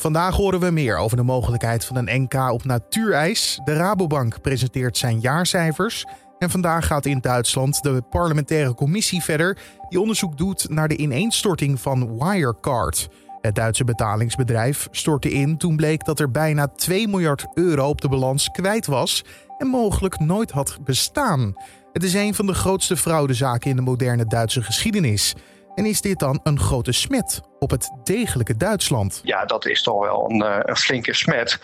Vandaag horen we meer over de mogelijkheid van een NK op natuurijs. De Rabobank presenteert zijn jaarcijfers. En vandaag gaat in Duitsland de parlementaire commissie verder, die onderzoek doet naar de ineenstorting van Wirecard. Het Duitse betalingsbedrijf stortte in toen bleek dat er bijna 2 miljard euro op de balans kwijt was en mogelijk nooit had bestaan. Het is een van de grootste fraudezaken in de moderne Duitse geschiedenis. En is dit dan een grote smet op het degelijke Duitsland? Ja, dat is toch wel een, eh, een flinke smet.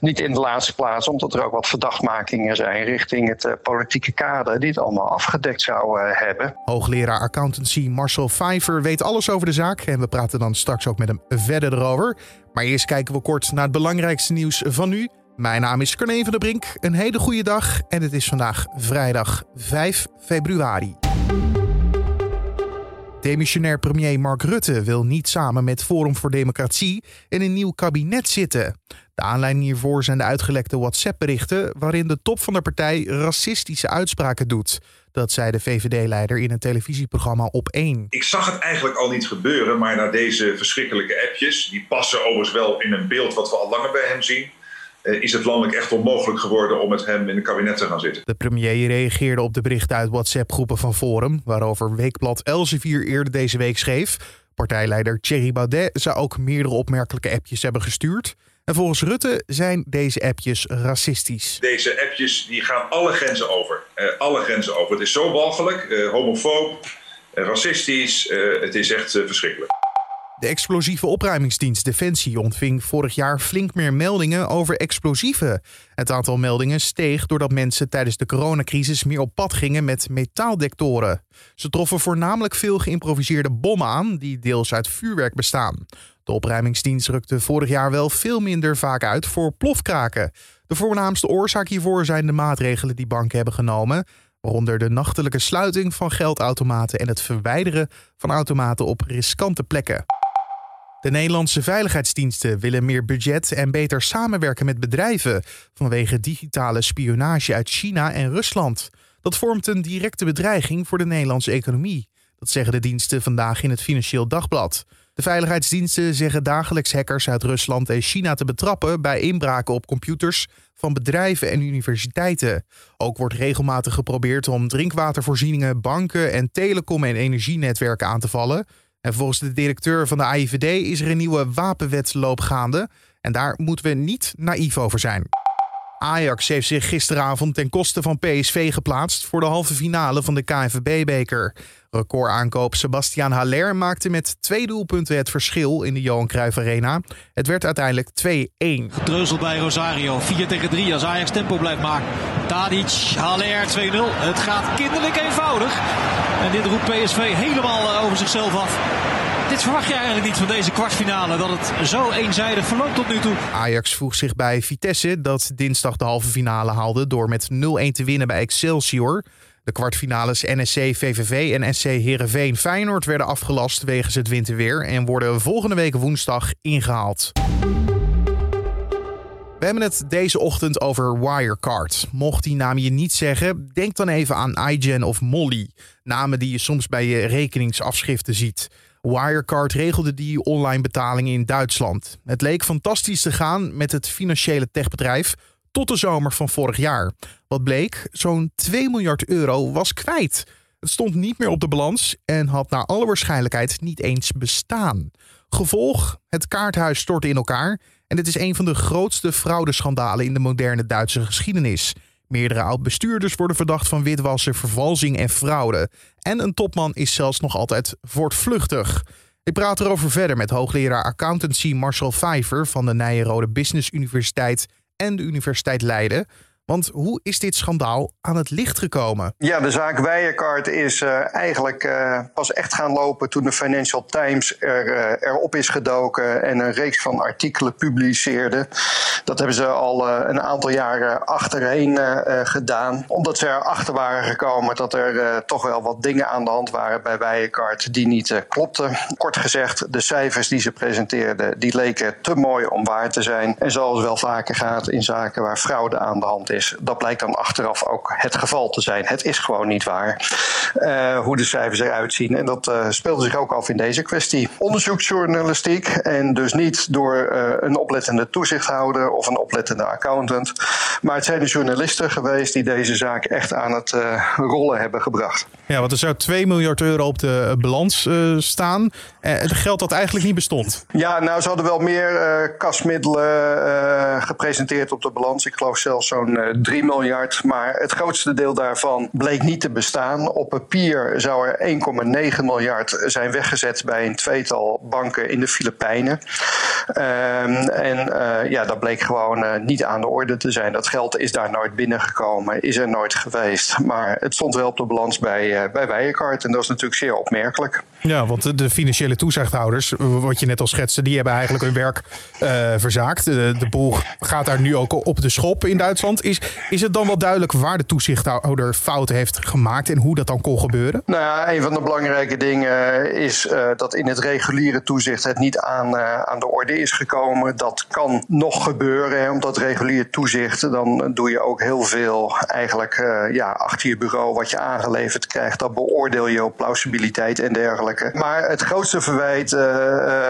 Niet in de laatste plaats omdat er ook wat verdachtmakingen zijn richting het uh, politieke kader die het allemaal afgedekt zou uh, hebben. Hoogleraar accountancy Marcel Pfeiffer weet alles over de zaak en we praten dan straks ook met hem verder erover. Maar eerst kijken we kort naar het belangrijkste nieuws van nu. Mijn naam is Carne van der Brink. Een hele goede dag en het is vandaag vrijdag 5 februari. Demissionair premier Mark Rutte wil niet samen met Forum voor Democratie in een nieuw kabinet zitten. De aanleiding hiervoor zijn de uitgelekte WhatsApp-berichten waarin de top van de partij racistische uitspraken doet. Dat zei de VVD-leider in een televisieprogramma op 1. Ik zag het eigenlijk al niet gebeuren, maar na deze verschrikkelijke appjes, die passen overigens wel in een beeld wat we al langer bij hem zien is het landelijk echt onmogelijk geworden om met hem in een kabinet te gaan zitten. De premier reageerde op de berichten uit WhatsApp-groepen van Forum, waarover Weekblad Elsevier eerder deze week schreef. Partijleider Thierry Baudet zou ook meerdere opmerkelijke appjes hebben gestuurd. En volgens Rutte zijn deze appjes racistisch. Deze appjes die gaan alle grenzen over. Uh, alle grenzen over. Het is zo walgelijk, uh, homofoob, racistisch. het is echt verschrikkelijk. De explosieve opruimingsdienst Defensie ontving vorig jaar flink meer meldingen over explosieven. Het aantal meldingen steeg doordat mensen tijdens de coronacrisis meer op pad gingen met metaaldectoren. Ze troffen voornamelijk veel geïmproviseerde bommen aan, die deels uit vuurwerk bestaan. De opruimingsdienst rukte vorig jaar wel veel minder vaak uit voor plofkraken. De voornaamste oorzaak hiervoor zijn de maatregelen die banken hebben genomen, waaronder de nachtelijke sluiting van geldautomaten en het verwijderen van automaten op riskante plekken. De Nederlandse veiligheidsdiensten willen meer budget en beter samenwerken met bedrijven vanwege digitale spionage uit China en Rusland. Dat vormt een directe bedreiging voor de Nederlandse economie. Dat zeggen de diensten vandaag in het Financieel Dagblad. De veiligheidsdiensten zeggen dagelijks hackers uit Rusland en China te betrappen bij inbraken op computers van bedrijven en universiteiten. Ook wordt regelmatig geprobeerd om drinkwatervoorzieningen, banken en telecom- en energienetwerken aan te vallen. En volgens de directeur van de AIVD is er een nieuwe wapenwetloop gaande. En daar moeten we niet naïef over zijn. Ajax heeft zich gisteravond ten koste van PSV geplaatst voor de halve finale van de KNVB-beker. Recordaankoop Sebastian Haller maakte met twee doelpunten het verschil in de Johan Cruijff Arena. Het werd uiteindelijk 2-1. Gedreuzeld bij Rosario. 4 tegen 3 als Ajax tempo blijft maken. Tadic, Haller 2-0. Het gaat kinderlijk eenvoudig. En dit roept PSV helemaal eh, over zichzelf af. Dit verwacht je eigenlijk niet van deze kwartfinale, dat het zo eenzijdig verloopt tot nu toe. Ajax voegt zich bij Vitesse, dat dinsdag de halve finale haalde door met 0-1 te winnen bij Excelsior. De kwartfinales NSC VVV en SC Heerenveen Feyenoord werden afgelast wegens het winterweer en worden volgende week woensdag ingehaald. We hebben het deze ochtend over Wirecard. Mocht die naam je niet zeggen, denk dan even aan iGen of Molly. Namen die je soms bij je rekeningsafschriften ziet. Wirecard regelde die online betalingen in Duitsland. Het leek fantastisch te gaan met het financiële techbedrijf tot de zomer van vorig jaar. Wat bleek, zo'n 2 miljard euro was kwijt. Het stond niet meer op de balans en had naar alle waarschijnlijkheid niet eens bestaan. Gevolg: het kaarthuis stortte in elkaar en dit is een van de grootste fraudeschandalen in de moderne Duitse geschiedenis. Meerdere oud-bestuurders worden verdacht van witwassen, vervalsing en fraude. En een topman is zelfs nog altijd voortvluchtig. Ik praat erover verder met hoogleraar accountancy Marcel Vijver van de Nijenrode Business Universiteit en de Universiteit Leiden. Want hoe is dit schandaal aan het licht gekomen? Ja, de zaak Wirecard is uh, eigenlijk uh, pas echt gaan lopen toen de Financial Times er, uh, erop is gedoken en een reeks van artikelen publiceerde. Dat hebben ze al een aantal jaren achterheen gedaan, omdat ze erachter waren gekomen dat er toch wel wat dingen aan de hand waren bij Wirecard die niet klopten. Kort gezegd, de cijfers die ze presenteerden, die leken te mooi om waar te zijn. En zoals wel vaker gaat in zaken waar fraude aan de hand is is. Dat blijkt dan achteraf ook het geval te zijn. Het is gewoon niet waar hoe de cijfers eruit zien. En dat speelde zich ook af in deze kwestie. Onderzoeksjournalistiek en dus niet door een oplettende toezichthouder of een oplettende accountant. Maar het zijn de journalisten geweest die deze zaak echt aan het rollen hebben gebracht. Ja, want er zou 2 miljard euro op de balans staan. het geld dat eigenlijk niet bestond. Ja, nou, ze hadden wel meer uh, kasmiddelen uh, gepresenteerd op de balans. Ik geloof zelfs zo'n uh, 3 miljard. Maar het grootste deel daarvan bleek niet te bestaan. Op papier zou er 1,9 miljard zijn weggezet bij een tweetal banken in de Filipijnen. Ehm, en ja, dat bleek gewoon niet aan de orde te zijn. Dat geld is daar nooit binnengekomen, is er nooit geweest. Maar het stond wel op de balans bij, bij Wirecard. En dat is natuurlijk zeer opmerkelijk. Ja, want de financiële toezichthouders, wat je net al schetste, die hebben eigenlijk hun werk verzaakt. De, de boel gaat daar nu ook op de schop in Duitsland. Is, is het dan wel duidelijk waar de toezichthouder fouten heeft gemaakt en hoe dat dan kon gebeuren? Nou ja, een van de belangrijke dingen is uh, dat in het reguliere toezicht het niet aan, uh, aan de orde is gekomen. Dat kan nog gebeuren, hè, omdat regulier toezicht, dan doe je ook heel veel eigenlijk ja, achter je bureau wat je aangeleverd krijgt. Dat beoordeel je op plausibiliteit en dergelijke. Maar het grootste verwijt,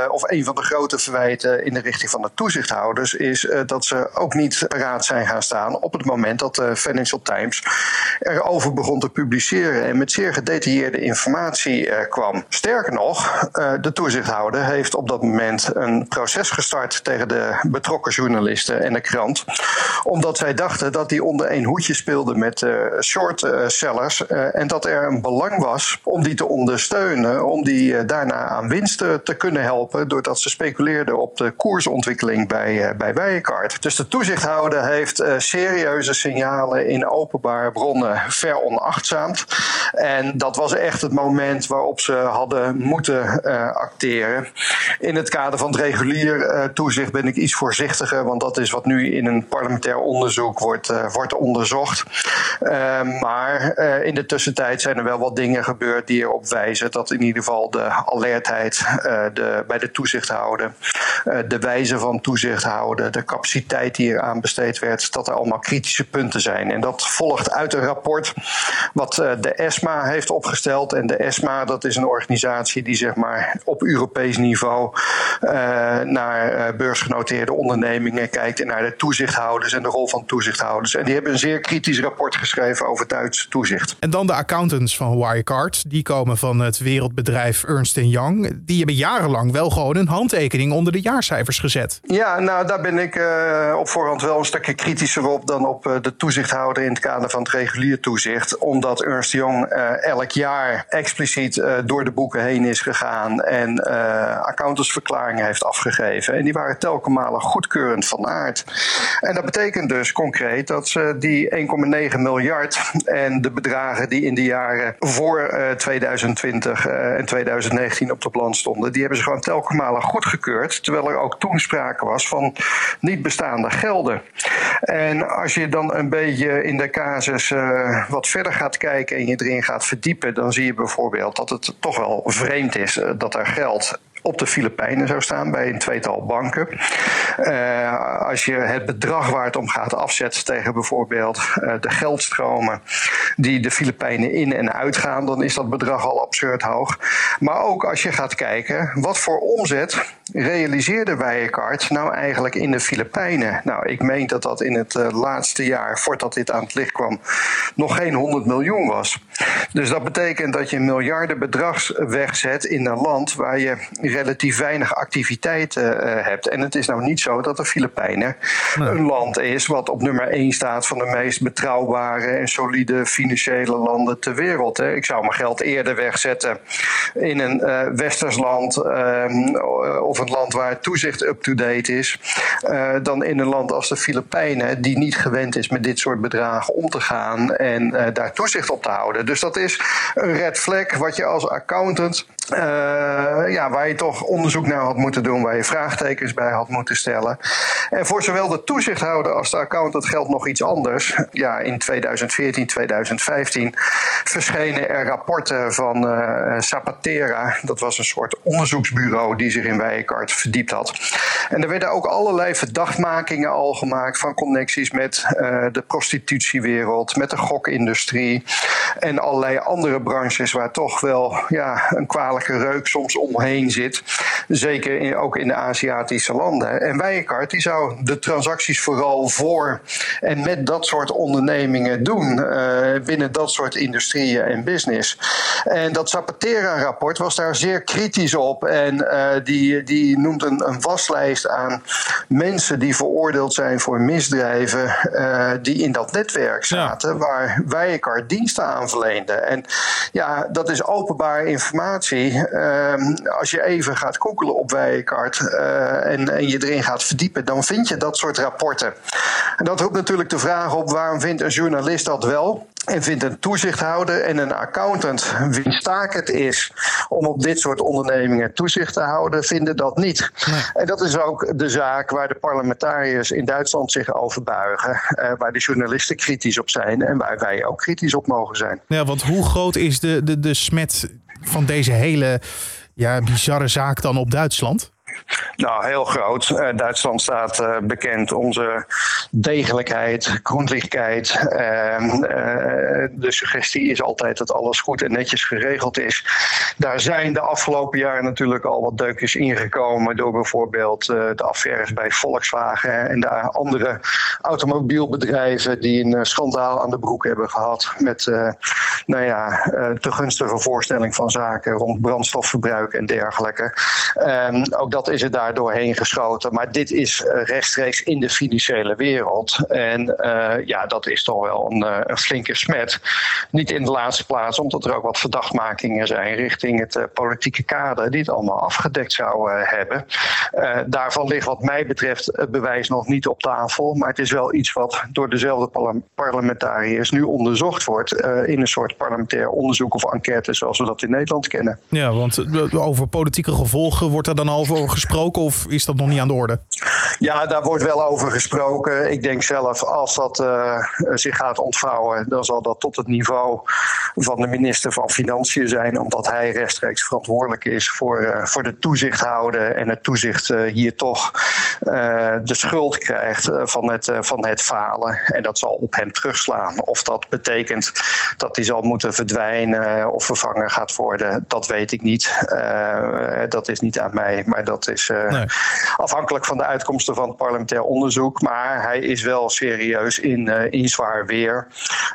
of een van de grote verwijten in de richting van de toezichthouders is dat ze ook niet paraat zijn gaan staan op het moment dat de Financial Times erover begon te publiceren en met zeer gedetailleerde informatie uh, kwam. Sterker nog, uh, de toezichthouder heeft op dat moment een proces gestart tegen de betrokken journalisten en de krant, omdat zij dachten dat die onder één hoedje speelden met short sellers en dat er een belang was om die te ondersteunen, om die daarna aan winsten te kunnen helpen doordat ze speculeerden op de koersontwikkeling bij, bij Wirecard. Dus de toezichthouder heeft uh, serieuze signalen in openbare bronnen veronachtzaamd. En dat was echt het moment waarop ze hadden moeten uh, acteren. In het kader van het regulier toezicht ben ik iets voorzichtiger, want dat is wat nu in een parlementair onderzoek wordt, wordt onderzocht. maar in de tussentijd zijn er wel wat dingen gebeurd die erop wijzen dat in ieder geval de alertheid de, bij de toezichthouder eh, de wijze van toezicht houden, de capaciteit die eraan besteed werd, dat er allemaal kritische punten zijn. En dat volgt uit een rapport wat eh, de ESMA heeft opgesteld. En de ESMA, dat is een organisatie die zeg maar op Europees niveau uh, naar beursgenoteerde ondernemingen kijkt en naar de toezichthouders en de rol van toezichthouders. En die hebben een zeer kritisch rapport geschreven over Duits toezicht. En dan de accountants van Wirecard, die komen van het wereldbedrijf Ernst Young. Die hebben jarenlang wel gewoon een handtekening onder de jaarcijfers gezet. Ja, nou daar ben ik uh, op voorhand wel een stukje kritischer op dan op uh, de toezichthouder in het kader van het regulier toezicht. Omdat Ernst Young uh, elk jaar expliciet door de boeken heen is gegaan en accountantsverklaringen heeft afgegeven. En die waren telkens malen goedkeurend van aard. En dat betekent dus concreet dat ze die 1,9 miljard en de bedragen die in de jaren voor 2020 en 2019 op de plan stonden, die hebben ze gewoon telkens malen goedgekeurd terwijl er ook toen sprake was van niet bestaande gelden. En als je dan een beetje in de casus uh, wat verder gaat kijken en je erin gaat verdiepen, dan zie je bijvoorbeeld dat het toch wel vreemd is uh, dat er geld op de Filipijnen zou staan bij een tweetal banken. Uh, als je het bedrag waar het om gaat afzet tegen bijvoorbeeld uh, de geldstromen die de Filipijnen in en uitgaan, dan is dat bedrag al absurd hoog. Maar ook als je gaat kijken wat voor omzet realiseerde Wirecard nou eigenlijk in de Filipijnen? Nou, ik meen dat dat in het uh, laatste jaar, voordat dit aan het licht kwam, nog geen 100 miljoen was. Dus dat betekent dat je een miljardenbedrag wegzet in een land waar je relatief weinig activiteit uh, hebt. En het is nou niet zo dat de Filipijnen nee. een land is wat op nummer 1 staat van de meest betrouwbare en solide financiële landen ter wereld. Hè. Ik zou mijn geld eerder wegzetten in een uh, westers land of een land waar toezicht up-to-date is, uh, dan in een land als de Filipijnen, die niet gewend is met dit soort bedragen om te gaan en daar toezicht op te houden. Dus dat is een red flag wat je als accountant ja, waar je toch onderzoek naar had moeten doen, waar je vraagtekens bij had moeten stellen. En voor zowel de toezichthouder als de accountant geldt nog iets anders. Ja, in 2014, 2015 verschenen er rapporten van uh, Zapatera. Dat was een soort onderzoeksbureau die zich in Wijenkart verdiept had. En er werden ook allerlei verdachtmakingen al gemaakt van connecties met uh, de prostitutiewereld, met de gokindustrie en allerlei andere branches waar toch wel ja, een reuk soms omheen zit. Zeker in, ook in de Aziatische landen. En Wijenkart die zou de transacties vooral voor en met dat soort ondernemingen doen. Uh, binnen dat soort industrieën en business. En dat Zapatera-rapport was daar zeer kritisch op. En uh, die, die noemt een, een waslijst aan mensen die veroordeeld zijn voor misdrijven. Uh, die in dat netwerk zaten. Ja. Waar Wijenkart diensten aan verleende. En ja, dat is openbare informatie. als je even gaat googelen op Wijenkart en, en je erin gaat verdiepen, dan vind je dat soort rapporten. En dat roept natuurlijk de vraag op: waarom vindt een journalist dat wel? En vindt een toezichthouder en een accountant, wiens taak het is om op dit soort ondernemingen toezicht te houden, vinden dat niet. Nee. En dat is ook de zaak waar de parlementariërs in Duitsland zich over buigen, eh, waar de journalisten kritisch op zijn en waar wij ook kritisch op mogen zijn. Ja, want hoe groot is de, de, de smet van deze hele ja, bizarre zaak dan op Duitsland? Nou, heel groot. Uh, Duitsland staat uh, bekend onze degelijkheid, grondlichtheid. Uh, de suggestie is altijd dat alles goed en netjes geregeld is. Daar zijn de afgelopen jaren natuurlijk al wat deukjes ingekomen door bijvoorbeeld de affaires bij Volkswagen en de andere automobielbedrijven die een schandaal aan de broek hebben gehad met nou ja, te gunstige voorstelling van zaken rond brandstofverbruik en dergelijke. Ook dat is er daar doorheen geschoten. Maar dit is eh, rechtstreeks in de financiële wereld. En uh, ja, dat is toch wel een, uh, een, flinke smet. Niet in de laatste plaats, omdat er ook wat verdachtmakingen zijn richting het politieke kader, die het allemaal afgedekt zou hebben. daarvan ligt, wat mij betreft, het bewijs nog niet op tafel. Maar het is wel iets wat door dezelfde parle parlementariërs nu onderzocht wordt. in een soort parlementair onderzoek of enquête, zoals we dat in Nederland kennen. Ja, want over politieke gevolgen wordt er dan al gesproken of is dat nog niet aan de orde? Ja, daar wordt wel over gesproken. Ik denk zelf, als dat uh, zich gaat ontvouwen, dan zal dat tot het niveau van de minister van Financiën zijn, omdat hij rechtstreeks verantwoordelijk is voor, uh, voor de toezichthouder en het toezicht uh, hier toch de schuld krijgt van, het, van het falen. En dat zal op hem terugslaan. Of dat betekent dat hij zal moeten verdwijnen of vervangen gaat worden, dat weet ik niet. dat is niet aan mij, maar dat is uh, nee. afhankelijk van de uitkomsten van het parlementair onderzoek. Maar hij is wel serieus in, uh, in zwaar weer.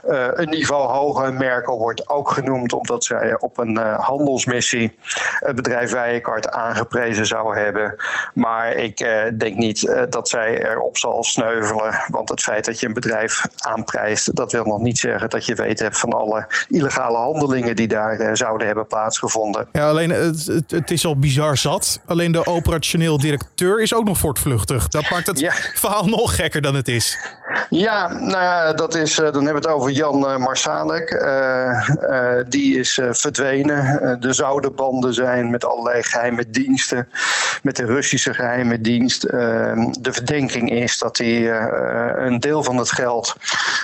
Uh, een niveau hoger. Merkel wordt ook genoemd omdat zij op een handelsmissie het bedrijf Wijenkart aangeprezen zou hebben. Maar ik denk niet dat zij erop zal sneuvelen. Want het feit dat je een bedrijf aanprijst, dat wil nog niet zeggen dat je weet hebt van alle illegale handelingen die daar zouden hebben plaatsgevonden. Ja, alleen het, het, het is al bizar zat. Alleen de operationeel directeur is ook nog voortvluchtig. Dat maakt het ja. verhaal nog gekker dan het is. Ja, nou ja, dat is, dan hebben we het over Jan uh, Marsalek. Uh, uh, die is verdwenen. er zouden banden zijn met allerlei geheime diensten. Met de Russische geheime dienst. de verdenking is dat hij een deel van het geld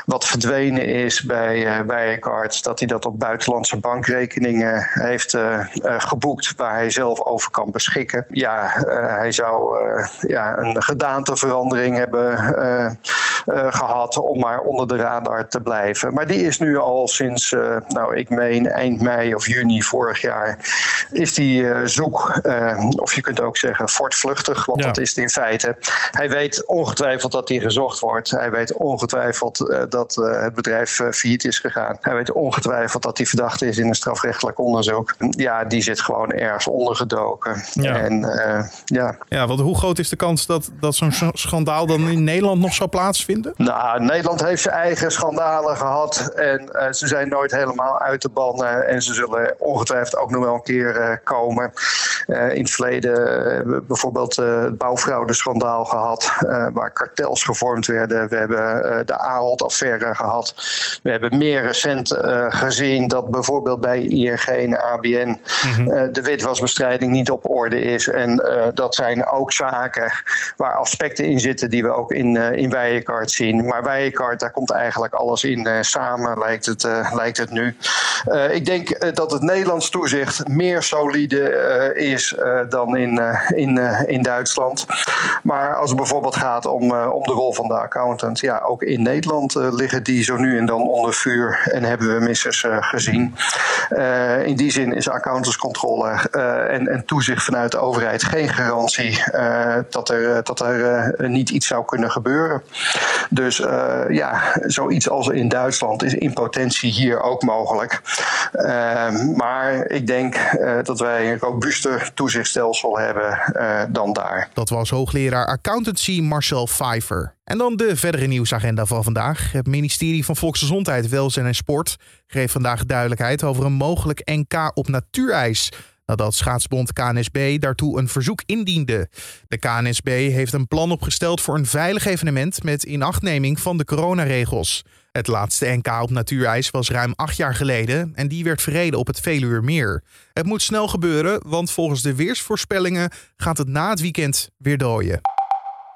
wat verdwenen is bij Wirecard, dat hij dat op buitenlandse bankrekeningen heeft geboekt waar hij zelf over kan beschikken. Ja, uh, hij zou uh, ja, een gedaanteverandering hebben gehad om maar onder de radar te blijven. Maar die is nu al sinds, nou ik meen eind mei of juni vorig jaar, is die zoek, of je kunt ook zeggen voortvluchtig, want ja. dat is het in feite. Hij weet ongetwijfeld dat hij gezocht wordt. Hij weet ongetwijfeld dat het bedrijf failliet is gegaan. Hij weet ongetwijfeld dat hij verdacht is in een strafrechtelijk onderzoek. Ja, die zit gewoon ergens ondergedoken. Ja. En uh, ja. Ja, want hoe groot is de kans dat, dat zo'n schandaal dan in Nederland nog zou plaatsvinden? Vinden? Nou, Nederland heeft zijn eigen schandalen gehad. En ze zijn nooit helemaal uit de bannen. En ze zullen ongetwijfeld ook nog wel een keer komen. in het verleden bijvoorbeeld het bouwfraude-schandaal gehad. waar kartels gevormd werden. We hebben de Ahold-affaire gehad. We hebben meer recent gezien dat bijvoorbeeld bij ING en ABN mhm. de witwasbestrijding niet op orde is. En dat zijn ook zaken waar aspecten in zitten die we ook in, in Zien. Maar Wijenkart, daar komt eigenlijk alles in uh, samen, lijkt het, uh, lijkt het nu. ik denk dat het Nederlands toezicht meer solide is dan in, in, in Duitsland. Maar als het bijvoorbeeld gaat om, om de rol van de accountant, ja, ook in Nederland liggen die zo nu en dan onder vuur en hebben we missers gezien. in die zin is accountantscontrole en, en toezicht vanuit de overheid geen garantie dat er, dat er niet iets zou kunnen gebeuren. Dus uh, ja, zoiets als in Duitsland is in potentie hier ook mogelijk. Uh, maar ik denk uh, dat wij een robuuster toezichtstelsel hebben uh, dan daar. Dat was hoogleraar accountancy Marcel Pfeiffer. En dan de verdere nieuwsagenda van vandaag. Het ministerie van Volksgezondheid, Welzijn en Sport geeft vandaag duidelijkheid over een mogelijk NK op natuurijs nadat schaatsbond KNSB daartoe een verzoek indiende. De KNSB heeft een plan opgesteld voor een veilig evenement met inachtneming van de coronaregels. Het laatste NK op natuurijs was ruim acht jaar geleden en die werd verreden op het Veluweermeer. Het moet snel gebeuren, want volgens de weersvoorspellingen gaat het na het weekend weer dooien.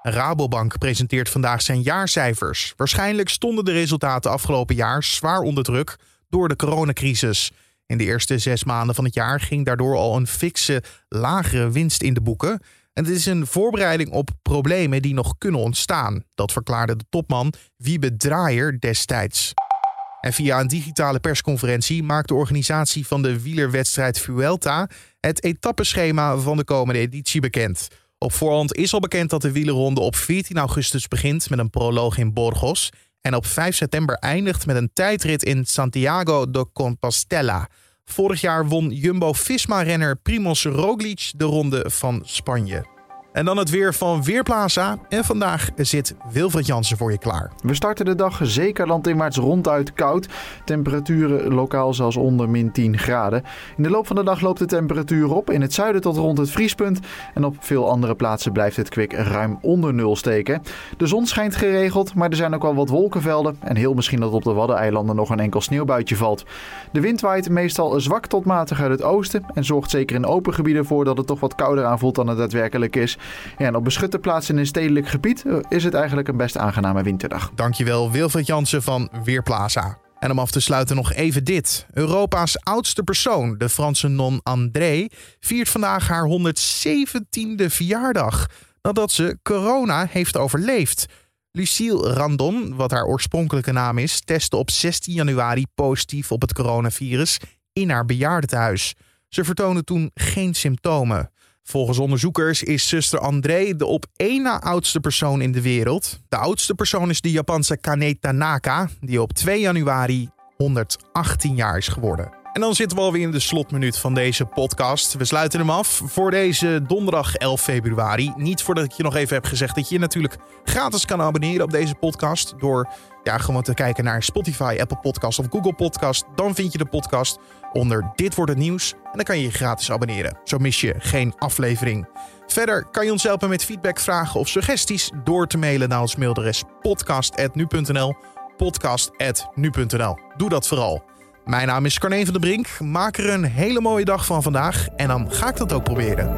Rabobank presenteert vandaag zijn jaarcijfers. Waarschijnlijk stonden de resultaten afgelopen jaar zwaar onder druk door de coronacrisis. In de eerste zes maanden van het jaar ging daardoor al een fikse lagere winst in de boeken. En dit is een voorbereiding op problemen die nog kunnen ontstaan. Dat verklaarde de topman Wiebe Draaier destijds. En via een digitale persconferentie maakt de organisatie van de wielerwedstrijd Vuelta het etappeschema van de komende editie bekend. Op voorhand is al bekend dat de wielerronde op 14 augustus begint met een proloog in Burgos en op 5 september eindigt met een tijdrit in Santiago de Compostela. Vorig jaar won Jumbo-Visma-renner Primoz Roglic de ronde van Spanje. En dan het weer van Weerplaza. En vandaag zit Wilfred Jansen voor je klaar. We starten de dag zeker landinwaarts ronduit koud. Temperaturen lokaal zelfs onder min 10 graden. In de loop van de dag loopt de temperatuur op. In het zuiden tot rond het vriespunt. En op veel andere plaatsen blijft het kwik ruim onder nul steken. De zon schijnt geregeld, maar er zijn ook wel wat wolkenvelden. En heel misschien dat op de Waddeneilanden nog een enkel sneeuwbuitje valt. De wind waait meestal zwak tot matig uit het oosten. En zorgt zeker in open gebieden voor dat het toch wat kouder aanvoelt dan het daadwerkelijk is. En op beschutte plaatsen in een stedelijk gebied eh, is het eigenlijk een best aangename winterdag. Dankjewel Wilfred Jansen van Weerplaza. En om af te sluiten nog even dit. Europa's oudste persoon, de Franse non André, viert vandaag haar 117e verjaardag. Nadat ze corona heeft overleefd. Lucille Randon, wat haar oorspronkelijke naam is, testte op 16 januari positief op het coronavirus in haar bejaardentehuis. Ze vertoonde toen geen symptomen. Volgens onderzoekers is zuster André de op één na oudste persoon in de wereld. De oudste persoon is de Japanse Kane Tanaka, die op 2 januari 118 jaar is geworden. En dan zitten we alweer in de slotminuut van deze podcast. We sluiten hem af voor deze donderdag 11 februari. Niet voordat ik je nog even heb gezegd dat je je natuurlijk gratis kan abonneren op deze podcast. Door ja, gewoon te kijken naar Spotify, Apple Podcast of Google Podcast. Dan vind je de podcast onder Dit wordt het nieuws. En dan kan je je gratis abonneren. Zo mis je geen aflevering. Verder kan je ons helpen met feedback, vragen of suggesties door te mailen naar ons mailadres podcast.nu.nl podcast.nu.nl. Doe dat vooral. Mijn naam is Carne van der Brink. Maak er een hele mooie dag van vandaag en dan ga ik dat ook proberen.